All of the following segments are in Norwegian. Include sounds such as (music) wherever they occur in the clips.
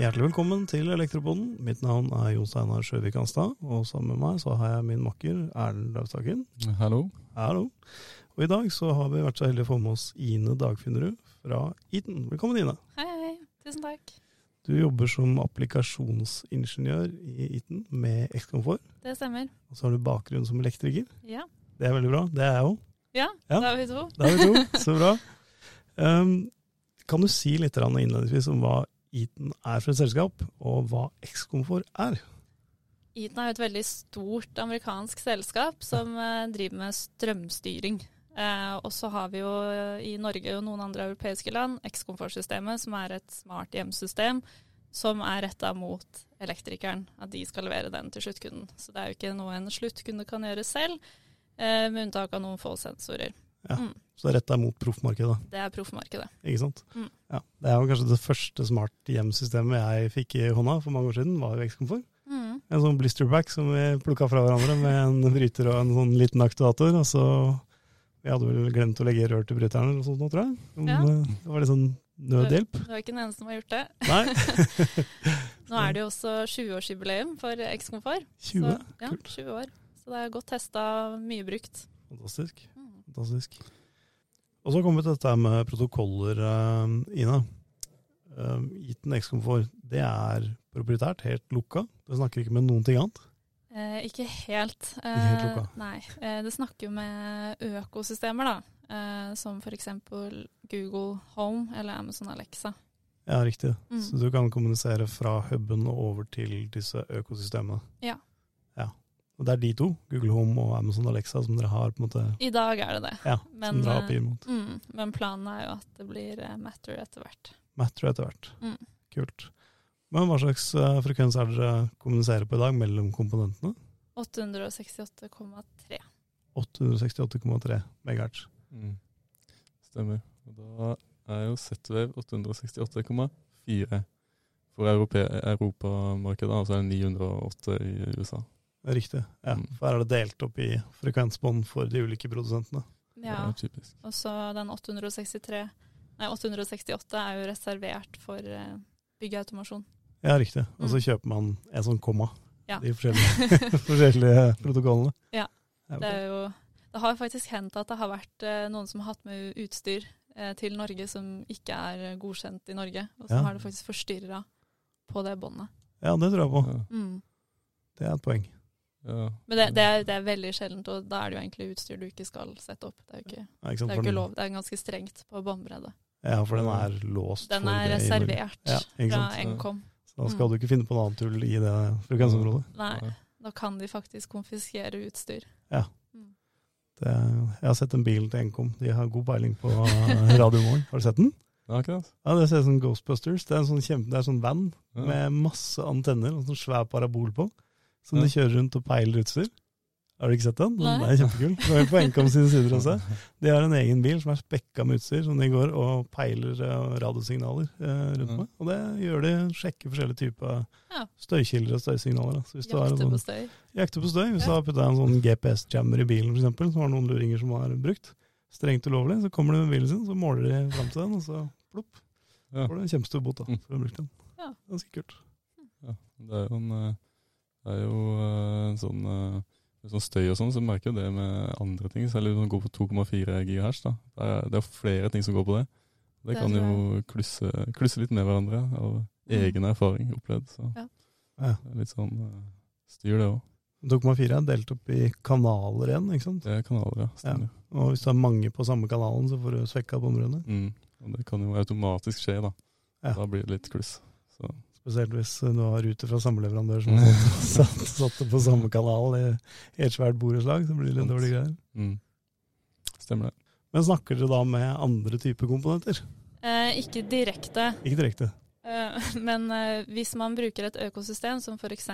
Hjertelig velkommen til Elektropoden. Mitt navn er Jon Steinar Sjøvik Anstad. og sammen med meg så har jeg min makker Erlend Lauvstakken. Hallo. Hallo. Og i dag så har vi vært så heldige å få med oss Ine Dagfinnerud fra Eaton. Velkommen, Ine. Hei, hei. Tusen takk. Du jobber som applikasjonsingeniør i Eaton med X-komfort. Det stemmer. Og så har du bakgrunn som elektriker. Ja. Det er veldig bra. Det er jeg òg. Ja, Ja. da er vi to. Da er vi to. Så bra. (laughs) Um, kan du si litt innledningsvis om hva Eaton er for et selskap, og hva X-komfort er? Eaton er et veldig stort amerikansk selskap som eh, driver med strømstyring. Eh, og så har vi jo eh, i Norge og noen andre europeiske land X-Komfort-systemet, som er et smart hjemsystem som er retta mot elektrikeren. At de skal levere den til sluttkunden. Så det er jo ikke noe en sluttkunde kan gjøre selv, eh, med unntak av noen få sensorer. Ja. Mm, Så det er retta mot proffmarkedet, det er proffmarkedet. ikke sant? Mm. Ja. Det er jo kanskje det første smart hjemsystemet jeg fikk i hånda for mange år siden, var jo X-komfort. Mm. En sånn blisterback som vi plukka fra hverandre med en bryter og en sånn liten aktuator. Og så Vi hadde vel glemt å legge rør til bryteren eller noe sånt, nå, tror jeg. Ja. eh, Det var litt sånn nødhjelp. Du er ikke den eneste som har gjort det. Nei. (laughs) Nå er det jo også 20-årsjubileum for X-Komfort. 20. Så, ja, Kult. 20 år. Så det er godt testa, mye brukt. Fantastisk. Mm. Fantastisk. Og så kommer vi til dette med protokoller, uh, Ina. Gitt en X-komfort, det er proprietært, helt lukka. Det snakker ikke med noen ting annet. Eh, ikke helt. Eh, helt lukka. Nei. Eh, det snakker jo med økosystemer, da. Eh, som f.eks. Google Home eller Amazon Alexa. Ja, riktig. Mm. Så du kan kommunisere fra huben og over til disse økosystemene. Ja. Og det er de to, Google Home og Amazon Alexa, som dere har på en måte I dag er det det. Ja, Men, som dere har eh, mot. Mm, men planen er jo at det blir eh, Matter etter hvert. Matter etter hvert. Mm. Kult. Men hva slags eh, frekvens er dere kommuniserer på i dag mellom komponentene? 868,3. 868,3 megahertz. Mm. Stemmer. Og da er jo Z-Wave 868,4 for europamarkedet, og så er det 908 i USA. Riktig. Ja, Mm. for her er det delt opp i frekvensbånd for de ulike produsentene. Ja. Og så den 863 Nei, 868 er jo reservert for eh, byggeautomasjon. Ja, riktig. Og så Mm. kjøper man en sånn komma. Ja. De forskjellige, (laughs) forskjellige protokollene. Ja. Ja. Det er jo Det har faktisk hendt at det har vært eh, noen som har hatt med utstyr eh, til Norge som ikke er godkjent i Norge, og så Ja. har det faktisk forstyrra på det båndet. ja, det tror jeg på. Ja. Mm. Det er et poeng. Ja. Men det, det, er, det er veldig sjeldent, og da er det jo egentlig utstyr du ikke skal sette opp. Det er jo ikke, Ja, ikke det er jo ikke lov. Det er ganske strengt på båndbreddet. Ja, for den er låst. Den for er det i Norge. reservert Ja, fra? Nkom. Så da skal Mm. du ikke finne på noe annet tull i det frekvensområdet. Nei, da kan de faktisk konfiskere utstyr. Det, jeg har sett en bil til Nkom. De har god peiling på (laughs) radiomorgen. Har du sett den? Ja. Ja, Det ser ut som Ghostbusters. Det er en sånn, kjempe, det er en sånn van Ja. med masse antenner og sånn svær parabol på, som de kjører rundt og peiler utstyr. Har du ikke sett den? Den er kjempekul. Det er på Nkom sine sider (laughs) også. De har en egen bil som er spekka med utstyr, som de går og peiler eh, radiosignaler eh, rundt med. Og det gjør de, sjekker forskjellige typer støykilder og støysignaler. Så hvis du har en Jakter sånn, på støy. jakter på støy, hvis du har putta en sånn GPS-jammer i bilen f.eks., som har noen luringer som har brukt, strengt ulovlig, så kommer de med bilen sin, så måler de fram til den, og så plopp, Ja. får du en kjempestor bot da, Mm. for å ha brukt den. Ja. Ganske kult. Ja. Det er jo en, eh, det er jo eh, en sånn eh, sånn støy og sånn, så merker jo det med andre ting. Særlig hvis du går på 2,4 GHz. Da. Det er, det er flere ting som går på det. Det Det kan jo klusse, klusse litt med hverandre av egen erfaring opplevd. Så Ja. Ja. det er litt sånn eh, styr, det òg. 2,4 er delt opp i kanaler igjen, ikke sant? Det er kanaler, ja. Stemmer. Og hvis du har mange på samme kanalen, så får du svekka bomrødene. Mm. Og det kan jo automatisk skje, da. Ja. Da blir det litt kluss. Så Spesielt hvis du har ruter fra samme leverandør som (laughs) satt, satt det på samme kanal i i et svært borettslag, så blir det litt dårlige greier. mm. Stemmer det. Men snakker dere da med andre typer komponenter? Eh, ikke direkte, Ikke direkte. eh, (laughs) men eh, hvis man bruker et økosystem som f.eks.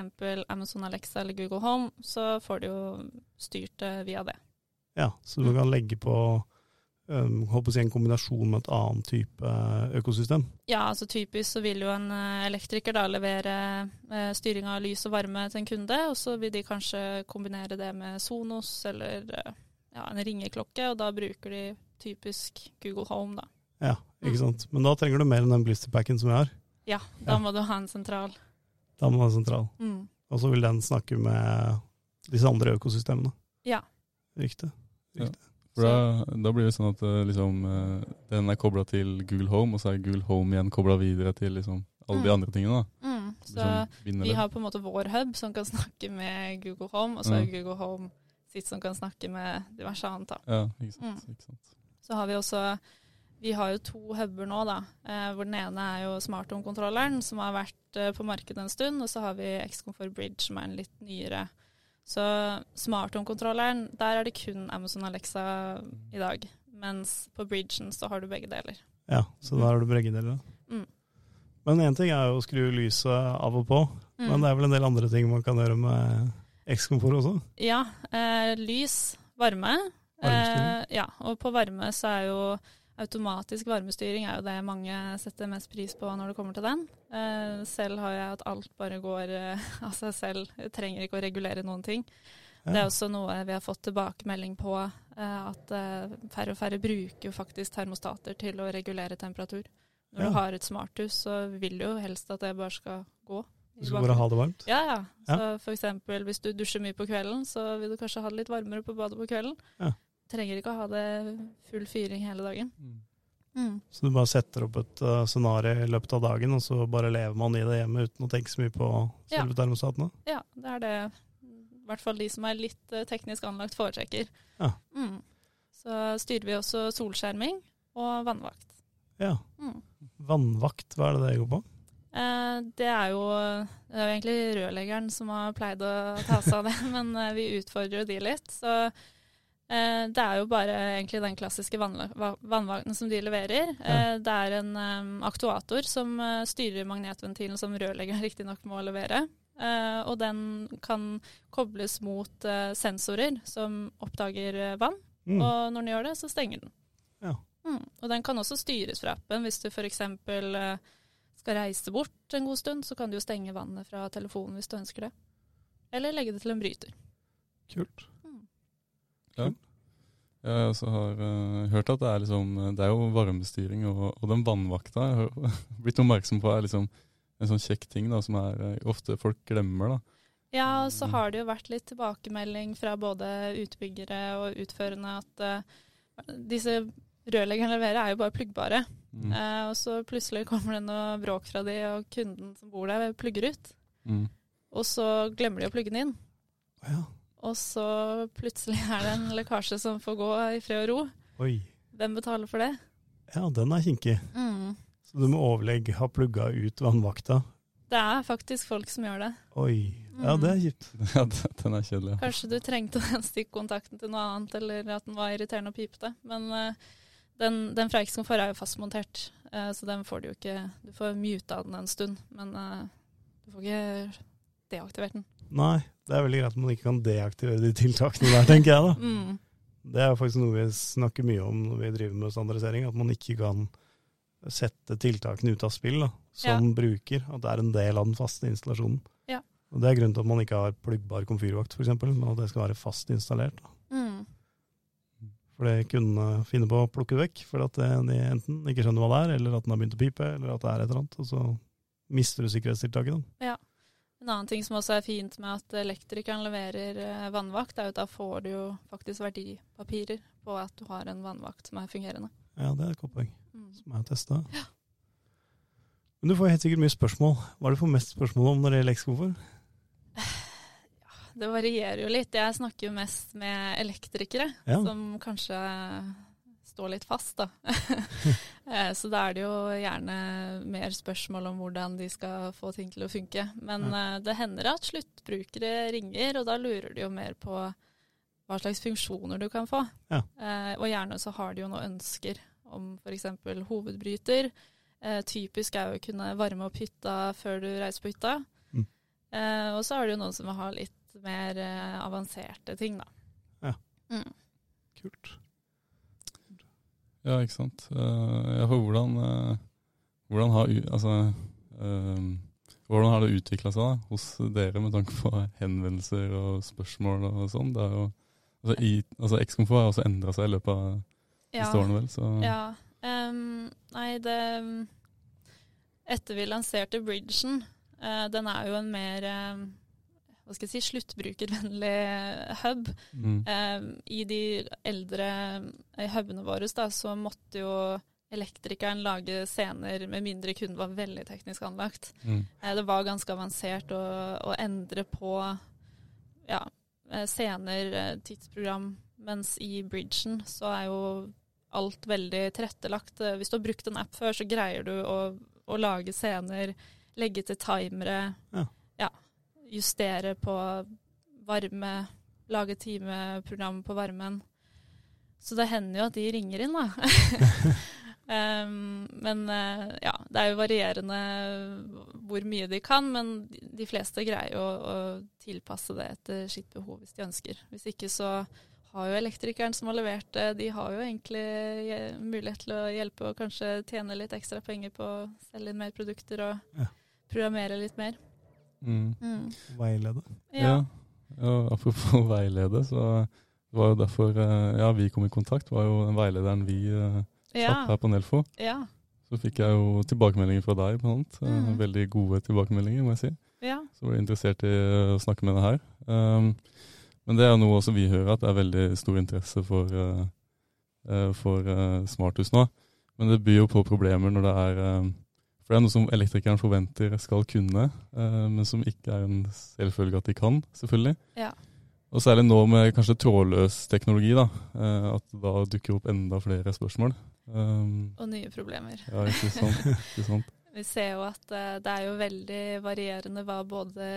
Amazon Alexa eller Google Home, så får du jo styrt det via det. Ja, så du Mm. kan legge på på å si en kombinasjon med et annet type økosystem. Ja, altså typisk så vil jo en eh, elektriker da levere eh, styring av lys og varme til en kunde, og så vil de kanskje kombinere det med Sonos eller ja, en ringeklokke, og da bruker de typisk Google Home, da. Ja, Ikke sant? Men da trenger du mer enn den blisterpacken som vi har. Ja, da Ja. må du ha en sentral. Da må du ha en sentral. Mm. Og så vil den snakke med disse andre økosystemene. Ja. Riktig. For da, da blir det sånn at eh, liksom, eh, den er kobla til Google Home, og så er Google Home igjen kobla videre til liksom, alle de Mm. andre tingene. Mm. Så sånn vi har på en måte vår hub som kan snakke med Google Home, og så har er Google Home sitt som kan snakke med diverse annet. Ja, ikke sant. Mm. Ikke sant. Så har vi også Vi har jo to huber nå, da. Eh, hvor den ene er jo Smart Home-kontrolleren, som har vært eh, på markedet en stund. Og så har vi X-Comfort Bridge, som er en litt nyere. Så Smart Home-kontrolleren, der er det kun Amazon Alexa i dag. Mens på Bridgen så har du begge deler. Ja, så der har du begge deler. Mm. Men én ting er jo å skru lyset av og på, Mm. men det er vel en del andre ting man kan gjøre med X-komfort også? Ja. Eh, lys, varme. Eh, ja, og på varme så er jo automatisk varmestyring er jo det mange setter mest pris på når det kommer til den. Eh, selv har jeg at alt bare går eh, (laughs) av seg selv. Jeg trenger ikke å regulere noen ting. Ja. Det er også noe vi har fått tilbakemelding på, eh, at færre og færre bruker jo faktisk termostater til å regulere temperatur. Når Ja. du har et smarthus, så vil du jo helst at det bare skal gå. Du skal bare ha det varmt? Ja, ja. Ja. Så for eksempel hvis du dusjer mye på kvelden, så vil du kanskje ha det litt varmere på badet på kvelden. Ja. Trenger ikke å ha det full fyring hele dagen. Mm. Mm. Så du bare setter opp et uh, scenario i løpet av dagen, og så bare lever man i det hjemme uten å tenke så mye på Ja. selve termostatene? Ja, det er det i hvert fall de som er litt uh, teknisk anlagt foretrekker. Ja. Mm. Så styrer vi også solskjerming og vannvakt. Ja. Mm. Vannvakt, hva er det det går på? Eh, det er jo det er jo egentlig rørleggeren som har pleid å ta seg av det, (laughs) men vi utfordrer jo de litt. Så det er jo bare egentlig den klassiske vannvakten som de leverer. Eh, det er en eh, aktuator som eh, styrer magnetventilen som rørleggeren (laughs) riktignok må levere. Eh, og den kan kobles mot eh, sensorer som oppdager eh, vann. Mm. Og når den gjør det, så stenger den. Ja. Mm. Og den kan også styres fra appen. Hvis du f.eks. Skal reise bort en god stund, så kan du jo stenge vannet fra telefonen hvis du ønsker det. Eller legge det til en bryter. Kult. Ja. Jeg også har uh, hørt at det er, liksom, det er jo varmestyring, og, og den vannvakta jeg har (laughs) blitt oppmerksom på er liksom en sånn kjekk ting da, som er, eh, ofte folk glemmer. da. Ja, og så har det jo vært litt tilbakemelding fra både utbyggere og utførende at uh, disse rørleggerne leverer er jo bare pluggbare. Mm. Uh, og så plutselig kommer det noe bråk fra de, og kunden som bor der, plugger ut. Mm. Og så glemmer de å plugge den inn. Ja. Og så plutselig er det en lekkasje som får gå i fred og ro. Oi. Hvem betaler for det? Ja, den er kinkig. Så du med overlegg har plugga ut vannvakta. Det er faktisk folk som gjør det. Oi. Ja, Mm. det er kjipt. (laughs) Ja, den- er kjedelig. ja. Kanskje du trengte den stikkontakten til noe annet, eller at den var irriterende og pipete. Men uh, den, den fra X-Komfort er jo fastmontert, uh, så den får du jo ikke Du får muta den en stund, men uh, du får ikke deaktivert den. Nei, det er veldig greit at man ikke kan deaktivere de tiltakene der, tenker jeg da. (laughs) Mm. Det er faktisk noe vi snakker mye om når vi driver med standardisering, at man ikke kan sette tiltakene ut av spill da, som bruker, at det er en del av den faste installasjonen. Ja. Og Det er grunnen til at man ikke har pluggbar komfyrvakt f.eks., men at det skal være fast installert. Mm. For det kundene finner på å plukke det vekk, for at de enten ikke skjønner hva det er, eller at den har begynt å pipe, eller at det er et eller annet, og så mister du sikkerhetstiltaket. Da. En annen ting som også er fint med at elektrikeren leverer eh, vannvakt, er jo at da får du jo faktisk verdipapirer på at du har en vannvakt som er fungerende. Ja, det er et godt poeng, Mm. som har testa. Men du får helt sikkert mye spørsmål. Hva er det du får mest spørsmål om når det gjelder X-komfort? (sighs) Det varierer jo litt. Jeg snakker jo mest med elektrikere, Ja. som kanskje står litt fast, da. (laughs) Eh, Så da er det jo gjerne mer spørsmål om hvordan de skal få ting til å funke. Men eh, det hender at sluttbrukere ringer, og da lurer de jo mer på hva slags funksjoner du kan få. Ja. Eh, Og gjerne så har de jo noen ønsker om f.eks. hovedbryter. Typisk er jo å kunne varme opp hytta før du reiser på hytta. Mm. Og så er det jo noen som vil ha litt mer avanserte ting, da. Ja. Mm. Kult. Ja, ikke sant. Eh, ja, for hvordan, eh, hvordan, har, altså, eh, hvordan har det utvikla seg da, hos dere med tanke på henvendelser og spørsmål og sånn? Altså, i- altså, X-Komfort har også endra seg i løpet av Ja. disse årene, vel? Så Ja, Um, nei, det Etter vi lanserte Bridgen, uh, den er jo en mer uh, hva skal jeg si, sluttbrukervennlig hub. Mm. Eh, I de eldre hubene våre da, så måtte jo elektrikeren lage scener med mindre kunden var veldig teknisk anlagt. Mm. Eh, det var ganske avansert å, å endre på ja, scener, tidsprogram, mens i Bridgen så er jo alt veldig tilrettelagt. Hvis du har brukt en app før, så greier du å, å lage scener, legge til timere, Ja. Justere på varme, lage timeprogram på varmen. Så det hender jo at de ringer inn, da. (laughs) um, men uh, ja, det er jo varierende hvor mye de kan, men de, de fleste greier jo å, å tilpasse det etter sitt behov hvis de ønsker. Hvis ikke så har jo elektrikeren som har levert det, de har jo egentlig eh, mulighet til å hjelpe og kanskje tjene litt ekstra penger på å selge inn mer produkter og Ja. programmere litt mer. Mm. Mm. Veilede. Ja. ja. Apropos (laughs) veilede, så det var jo derfor eh, ja, vi kom i kontakt. var jo den veilederen vi uh, Ja. satt her på Nelfo. Ja. Så fikk jeg jo tilbakemeldinger fra deg, blant annet. Eh, Mm. Veldig gode tilbakemeldinger, må jeg si. ja. Så var jeg interessert i å snakke med deg her. Um, men det er jo noe også vi hører, at det er veldig stor interesse for, uh, eh, for uh, smarthus nå. Men det byr jo på problemer når det er For det er noe som elektrikeren forventer skal kunne, eh, men som ikke er en selvfølge at de kan, selvfølgelig. Ja. Og særlig nå med kanskje trådløs teknologi, da. eh, at da dukker opp enda flere spørsmål. Um, Og nye problemer. ja, ikke sant. Ikke sant. (laughs) Vi ser jo at eh, det er jo veldig varierende hva både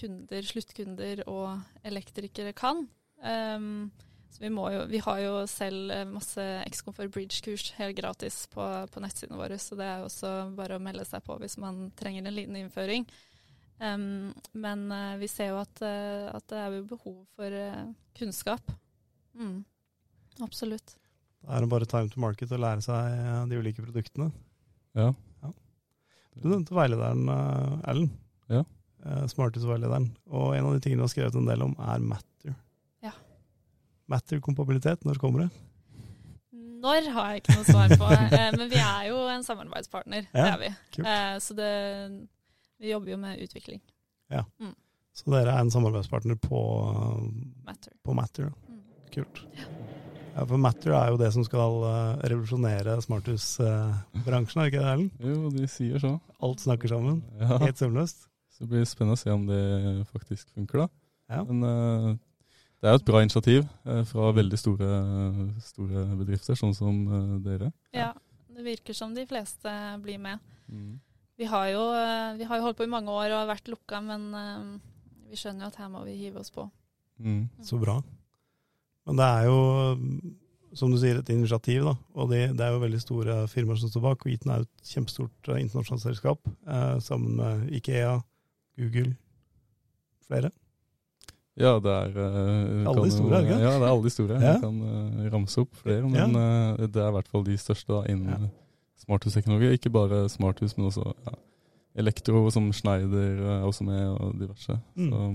kunder, sluttkunder og elektrikere kan. Um, så vi, må jo, vi har jo selv eh, masse X-Comfort Bridge-kurs helt gratis på, på nettsidene våre, så det er jo også bare å melde seg på hvis man trenger en liten innføring. Um, men uh, vi ser jo at, uh, at det er jo behov for uh, kunnskap. Mm. Absolutt. Da er det bare time to market å lære seg de ulike produktene. Ja. Du nevnte veilederen, Ellen. Erlend. Ja. Smarthus-veilederen. Og en av de tingene du har skrevet en del om, er Matter. Ja. Matter-kompabilitet, når kommer det? Når har jeg ikke noe svar på, (laughs) eh, men vi er jo en samarbeidspartner. Det er vi. kult. Eh, så det, vi jobber jo med utvikling. Ja. Så dere er en samarbeidspartner på, eh, Matter. på Matter. Mm. Kult. Ja, for Matter er jo det som skal revolusjonere smarthusbransjen, er ikke det, Erlend? Jo, de sier så. Alt snakker sammen. Ja. Helt sømløst. Så det blir spennende å se om det faktisk funker, da. Ja. Men eh, det er jo et bra initiativ eh, fra veldig store, store bedrifter, sånn som eh, dere. Ja, det virker som de fleste blir med. Mm. Vi har jo, eh, vi har jo holdt på i mange år og vært lukka, men vi skjønner jo at her må vi hive oss på. Mm. Så bra. Men det er jo, som du sier, et initiativ, da. Og det, det er jo veldig store firmaer som står bak. Og Eaton er jo et kjempestort internasjonalt selskap, eh, sammen med Ikea, Google, flere. Ja, det er uh, Alle de store, ikke? Ja, det er alle de store. Ja. Jeg kan uh, ramse opp flere, men uh, det er i hvert fall de største da, innen Ja. smarthusteknologi. Ikke bare smarthus, men også ja, elektro, som Schneider er også med, og diverse. Mm. Så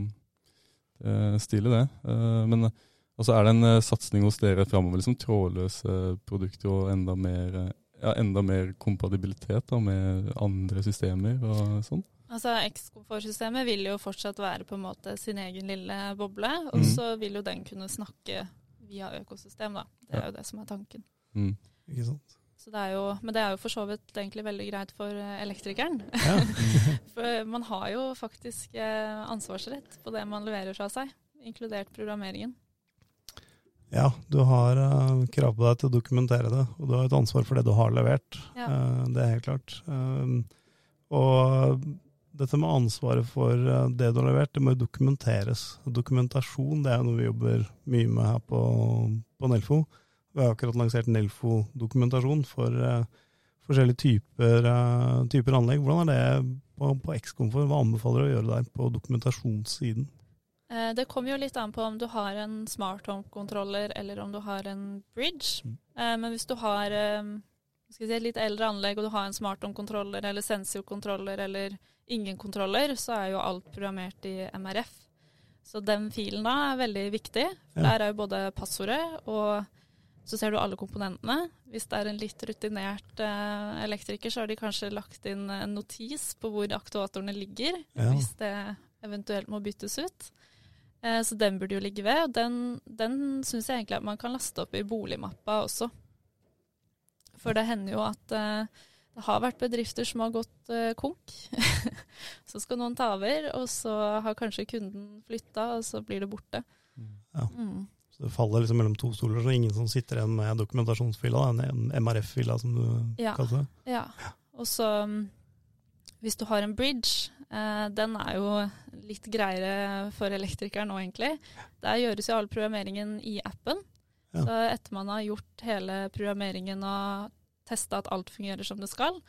det stilig, det. Men altså, er det en uh, satsing hos dere framover, liksom trådløse produkter og enda mer, ja, enda mer kompatibilitet da, med andre systemer og sånn? Altså X-komfortsystemet vil jo fortsatt være på en måte sin egen lille boble, og Mhm. så vil jo den kunne snakke via økosystem, da. Det er Ja. jo det som er tanken. Mm. Ikke sant? Så det er jo, men det er jo for så vidt egentlig veldig greit for eh, elektrikeren. Ja. (laughs) For man har jo faktisk eh, ansvarsrett på det man leverer fra seg, inkludert programmeringen. ja, du har eh, krav på deg til å dokumentere det, og du har et ansvar for det du har levert. Ja. Det er helt klart. Og dette med ansvaret for eh, det du har levert, det må jo dokumenteres. Dokumentasjon det er noe vi jobber mye med her på, på Nelfo. Vi har akkurat lansert Nelfo-dokumentasjon for uh, forskjellige typer, uh, typer anlegg. Hvordan er det på, på X-Komfort? Hva anbefaler du å gjøre der på dokumentasjonssiden? Det kommer jo litt an på om du har en smart home-kontroller eller om du har en bridge. Mm. Men hvis du har si, et litt eldre anlegg og du har en smart home-kontroller eller sensorkontroller eller ingen kontroller, så er jo alt programmert i MRF. Så den filen da er veldig viktig. Ja. Der er jo både passordet og Så ser du alle komponentene. Hvis det er en litt rutinert eh, elektriker, så har de kanskje lagt inn en notis på hvor aktuatorene ligger, Ja. hvis det eventuelt må byttes ut. Eh, så den burde jo ligge ved, og den, den syns jeg egentlig at man kan laste opp i boligmappa også. For det hender jo at uh, det har vært bedrifter som har gått uh, konk. (laughs) så skal noen ta over, og så har kanskje kunden flytta, og så blir det borte. Ja. Mm. Så det faller liksom mellom to stoler, så ingen som sitter igjen med dokumentasjonsfila, en MRF-fila som du Ja. kaller det. Ja. Og så mm, hvis du har en bridge, eh, den er jo litt greiere for elektrikeren nå, egentlig. Der gjøres jo all programmeringen i appen. Ja. Så etter man har gjort hele programmeringen og testa at alt fungerer som det skal,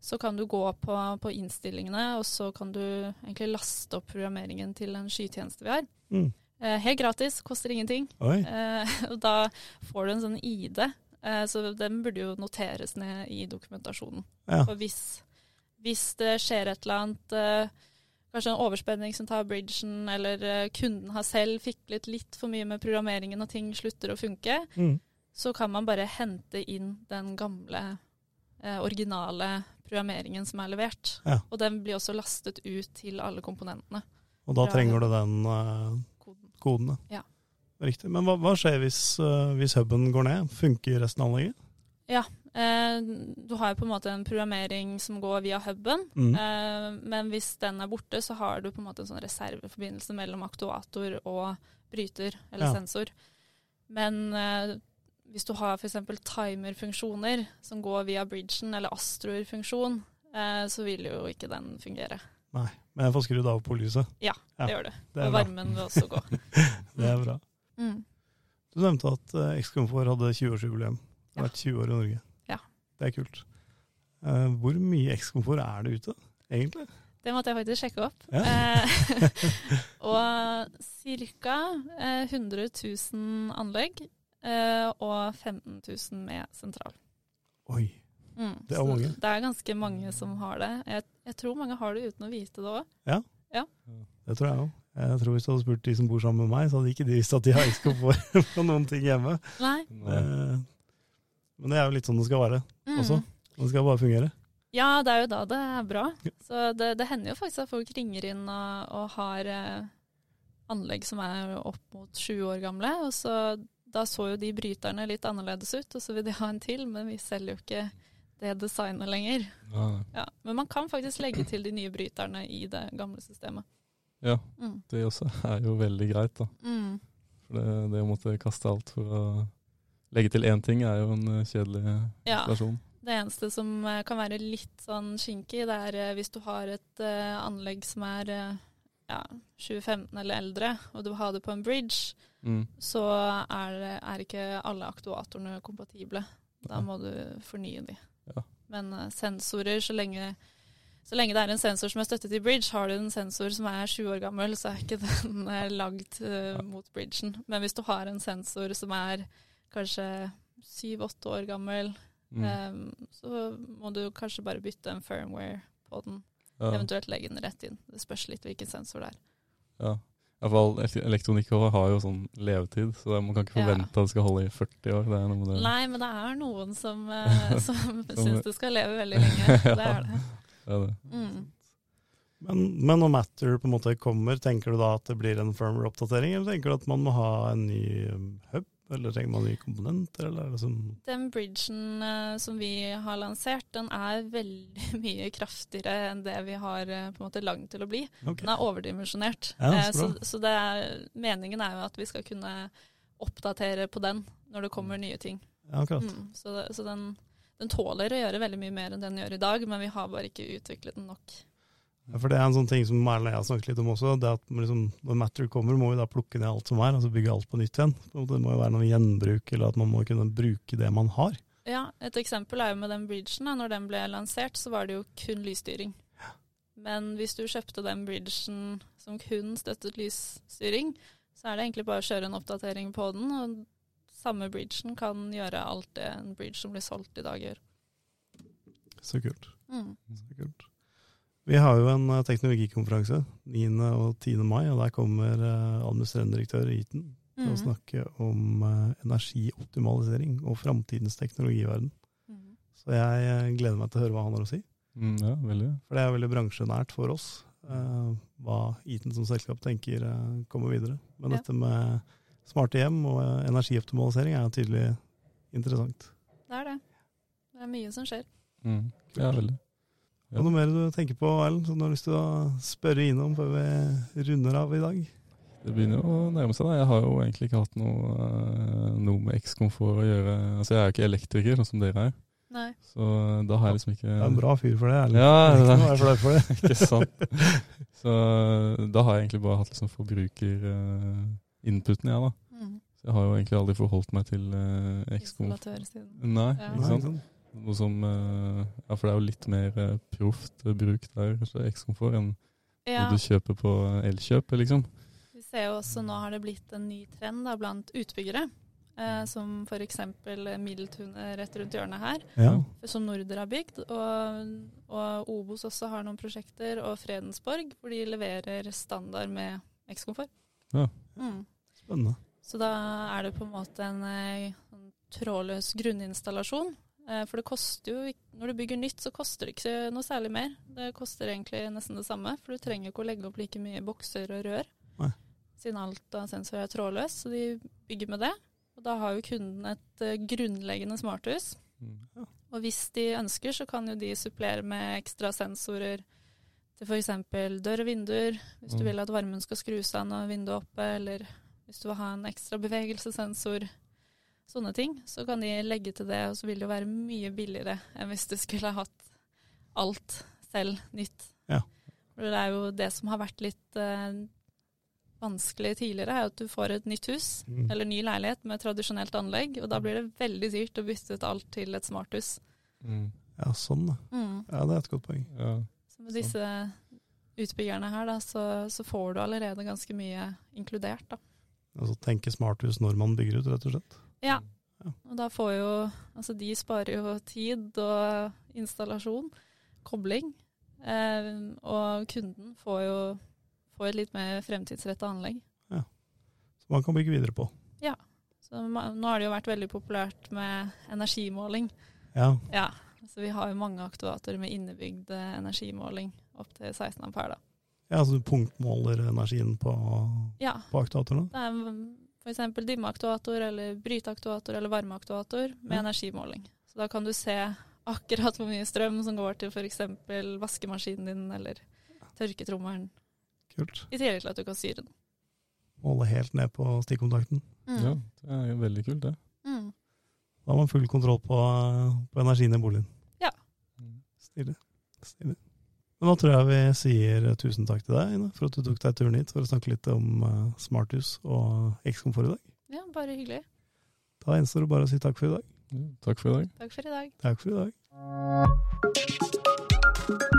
så kan du gå på, på innstillingene, og så kan du egentlig laste opp programmeringen til en skytjeneste vi har. Mm. Eh, helt gratis, koster ingenting. Eh, (laughs) og da får du en sånn ID, eh, så den burde jo noteres ned i dokumentasjonen. Ja. For hvis, hvis det skjer et eller annet, eh, kanskje en overspenning som tar bridgen, eller eh, kunden har selv fiklet litt for mye med programmeringen og ting slutter å funke, Mm. så kan man bare hente inn den gamle, eh, originale programmeringen som er levert. Ja. Og den blir også lastet ut til alle komponentene. Og da trenger du den eh, Koden. koden. Ja. Riktig. Men hva, hva skjer hvis, uh, hvis huben går ned? Funker resten av anlegget? Eh, du har jo på en måte en programmering som går via huben, Mm. eh, men hvis den er borte, så har du på en måte en sånn reserveforbindelse mellom aktuator og bryter eller Ja. sensor. Men eh, hvis du har f.eks. timerfunksjoner som går via bridgen, eller astroer-funksjon, eh, så vil jo ikke den fungere. Nei. Men jeg får skrudd av på lyset. Ja. Det gjør du. Det og varmen vil også gå. (laughs) Det er bra. Mm. Du nevnte at X-Comfort hadde 20-årsjubileum. Det har Ja. vært 20 år i Norge. Ja. Det er kult. Uh, hvor mye X-Comfort er det ute, egentlig? Det måtte jeg faktisk sjekke opp. Ja. Eh, (laughs) og ca. 100 000 anlegg eh, og 15 000 med sentral. Oi. Mm, Det er mange. Det er ganske mange som har det. Jeg, jeg tror mange har det uten å vite det òg. Det tror jeg òg. Jeg tror Hvis du hadde spurt de som bor sammen med meg, så hadde ikke de visst at de har (laughs) X-Comfort på noen ting hjemme. Nei. Eh, men det er jo litt sånn det skal være Mm. også. Det skal bare fungere. Ja, det er jo da det er bra. Ja. Så det, det hender jo faktisk at folk ringer inn og, og har eh, anlegg som er opp mot sju år gamle. Og så, da så jo de bryterne litt annerledes ut, og så vil de ha en til, men vi selger jo ikke det designet lenger. Ja, Ja, men man kan faktisk legge til de nye bryterne i det gamle systemet. ja, Mm. det også er jo veldig greit, da. Mm. For det, det å måtte kaste alt for å legge til én ting, er jo en eh, kjedelig Ja. situasjon. Det eneste som eh, kan være litt sånn skinkig, det er eh, hvis du har et uh, anlegg som er uh, ja, 2015 eller eldre, og du vil ha det på en bridge, Mm. så er, er ikke alle aktuatorene kompatible. Da må du fornye de. Ja. Men uh, sensorer, så lenge, så lenge det er en sensor som er støttet i bridge, har du en sensor som er 20 år gammel, så er ikke (laughs) den eh, lagd eh, mot bridgen. Men hvis du har en sensor som er kanskje 7-8 år gammel, Mm. um, så må du kanskje bare bytte en firmware på den, ja. eventuelt legge den rett inn. Det spørs litt hvilken sensor det er. Ja. I hvert fall ele- elektronikk har jo sånn levetid, så man kan ikke Ja. forvente at det skal holde i 40 år. Det er noe med det. Nei, men det er noen som, uh, (laughs) som Som- (laughs) syns det skal leve veldig lenge. (laughs) Det er det. Det er det. Mm. Men, men når Matter på en måte kommer, tenker du da at det blir en firmware-oppdatering, eller tenker du at man må ha en ny um, hub, eller trenger man nye komponenter, eller er det som Den bridgen uh, som vi har lansert, den er veldig (laughs) mye kraftigere enn det vi har uh, på en måte lagd til å bli. Okay. Den er overdimensjonert. Ja, så, så så så det er, meningen er jo at vi skal kunne oppdatere på den når det kommer nye ting. Ja, akkurat. Mm, så det, så den, den tåler å gjøre veldig mye mer enn den gjør i dag, men vi har bare ikke utviklet den nok. Ja, for det er en sånn ting som Erlend og jeg har snakket litt om også, det at liksom, når Matter kommer, må vi da plukke ned alt som er, altså bygge alt på nytt igjen. Det må jo være noe gjenbruk, eller at man må kunne bruke det man har. Ja, Et eksempel er jo med den bridgen. Når den ble lansert, så var det jo kun lysstyring. Men hvis du kjøpte den bridgen som kun støttet lysstyring, så er det egentlig bare å kjøre en oppdatering på den, og samme bridgen kan gjøre alt det en bridge som blir solgt i dag, gjør. Så kult. Mm. Så kult. Vi har jo en eh, teknologikonferanse 9. og 10. mai, og der kommer eh, administrerende direktør Eaton, til å Mhm. snakke om eh, energioptimalisering og framtidens teknologiverden. Mm. Så jeg gleder meg til å høre hva han har å si. Mm, ja, veldig. For det er veldig bransjenært for oss, eh, hva Eaton som selskap tenker kommer videre. Men Ja. dette med smarte hjem og energioptimalisering er tydelig interessant. Det er det. Det er mye som skjer. Mm. Ja, veldig. Ja. Noe mer du tenker på, Erlend, som du har lyst til å spørre innom før vi runder av i dag? Det begynner jo å nærme seg. da. Jeg har jo egentlig ikke hatt noe, eh, noe med X-komfort å gjøre. Altså, Jeg er jo ikke elektriker, sånn som dere er. Nei. Så da har jeg liksom ikke Du er en bra fyr for det, Erlend. Ja, det er ikke for det. (laughs) Ikke sant. Så da har jeg egentlig bare hatt liksom forbruker-inputen, jeg, da. Mm. Så jeg har jo egentlig aldri forholdt meg til uh, X-komfort. Installatørsiden. Nei, Ja. ikke sant sant. Noe som eh, Ja, for det er jo litt mer uh, proft eh, bruk der, kanskje X-komfort, enn Ja, når du kjøper på Elkjøp, liksom. vi ser jo også nå har det blitt en ny trend da, blant utbyggere. Eh, som f.eks. Middeltunet rett rundt hjørnet her, Ja. som Norder har bygd. Og, og Obos også har noen prosjekter, og Fredensborg, hvor de leverer standard med X-komfort. Ja. Mm. Spennende. Så da er det på en måte en, eh, sånn trådløs grunninstallasjon. Eh, For det koster jo Når du bygger nytt, så koster det ikke noe særlig mer. Det koster egentlig nesten det samme, for du trenger ikke å legge opp like mye bokser og rør. Nei. Siden alt av sensorer er trådløs, så de bygger med det. Og da har jo kunden et eh, grunnleggende smarthus. Mm. Og hvis de ønsker, så kan jo de supplere med ekstra sensorer til f.eks. dør og vinduer, hvis du Mm. vil at varmen skal skrus av når vinduet er oppe, eller hvis du vil ha en ekstra bevegelsessensor, sånne ting, så kan de legge til det, og så vil det jo være mye billigere enn hvis du skulle ha hatt alt selv nytt. Ja. For det er jo det som har vært litt eh, vanskelig tidligere, er at du får et nytt hus, Mm. eller ny leilighet med tradisjonelt anlegg, og da blir det veldig dyrt å bytte ut alt til et smarthus. Mm. Ja, sånn, da. Ja, det er et godt poeng. Ja. Så med disse utbyggerne her, da, så, så får du allerede ganske mye inkludert, da. Altså tenke smarthus når man bygger ut, rett og slett. Ja. Og da får jo Altså, de sparer jo tid og installasjon, kobling, eh, og kunden får jo får et litt mer fremtidsretta anlegg. Ja. Som man kan bygge videre på. Ja. Så man, nå har det jo vært veldig populært med energimåling. Ja, Ja, så vi har jo mange aktuatorer med innebygd eh, energimåling opp til 16 ampere, da. ja så du punktmåler energien på, Ja, på aktuatorene. det er f.eks. dimmeaktuator eller bryteaktuator eller varmeaktuator med energimåling. Så da kan du se akkurat hvor mye strøm som går til f.eks. vaskemaskinen din eller tørketrommelen, Kult. i tillegg til at du kan styre den. Måle helt ned på stikkontakten. ja, det er jo veldig kult, det. Mm. Da har man full kontroll på, på energien i boligen. Ja. Stilig. Stilig. Men nå tror jeg vi sier tusen takk til deg Ine, for at du tok deg turen hit for å snakke litt om eh, smarthus og X-komfort i dag. Ja, bare hyggelig. Da gjenstår det bare å si takk for i dag. Ja, Takk for i dag. Takk for i dag. Takk for i dag.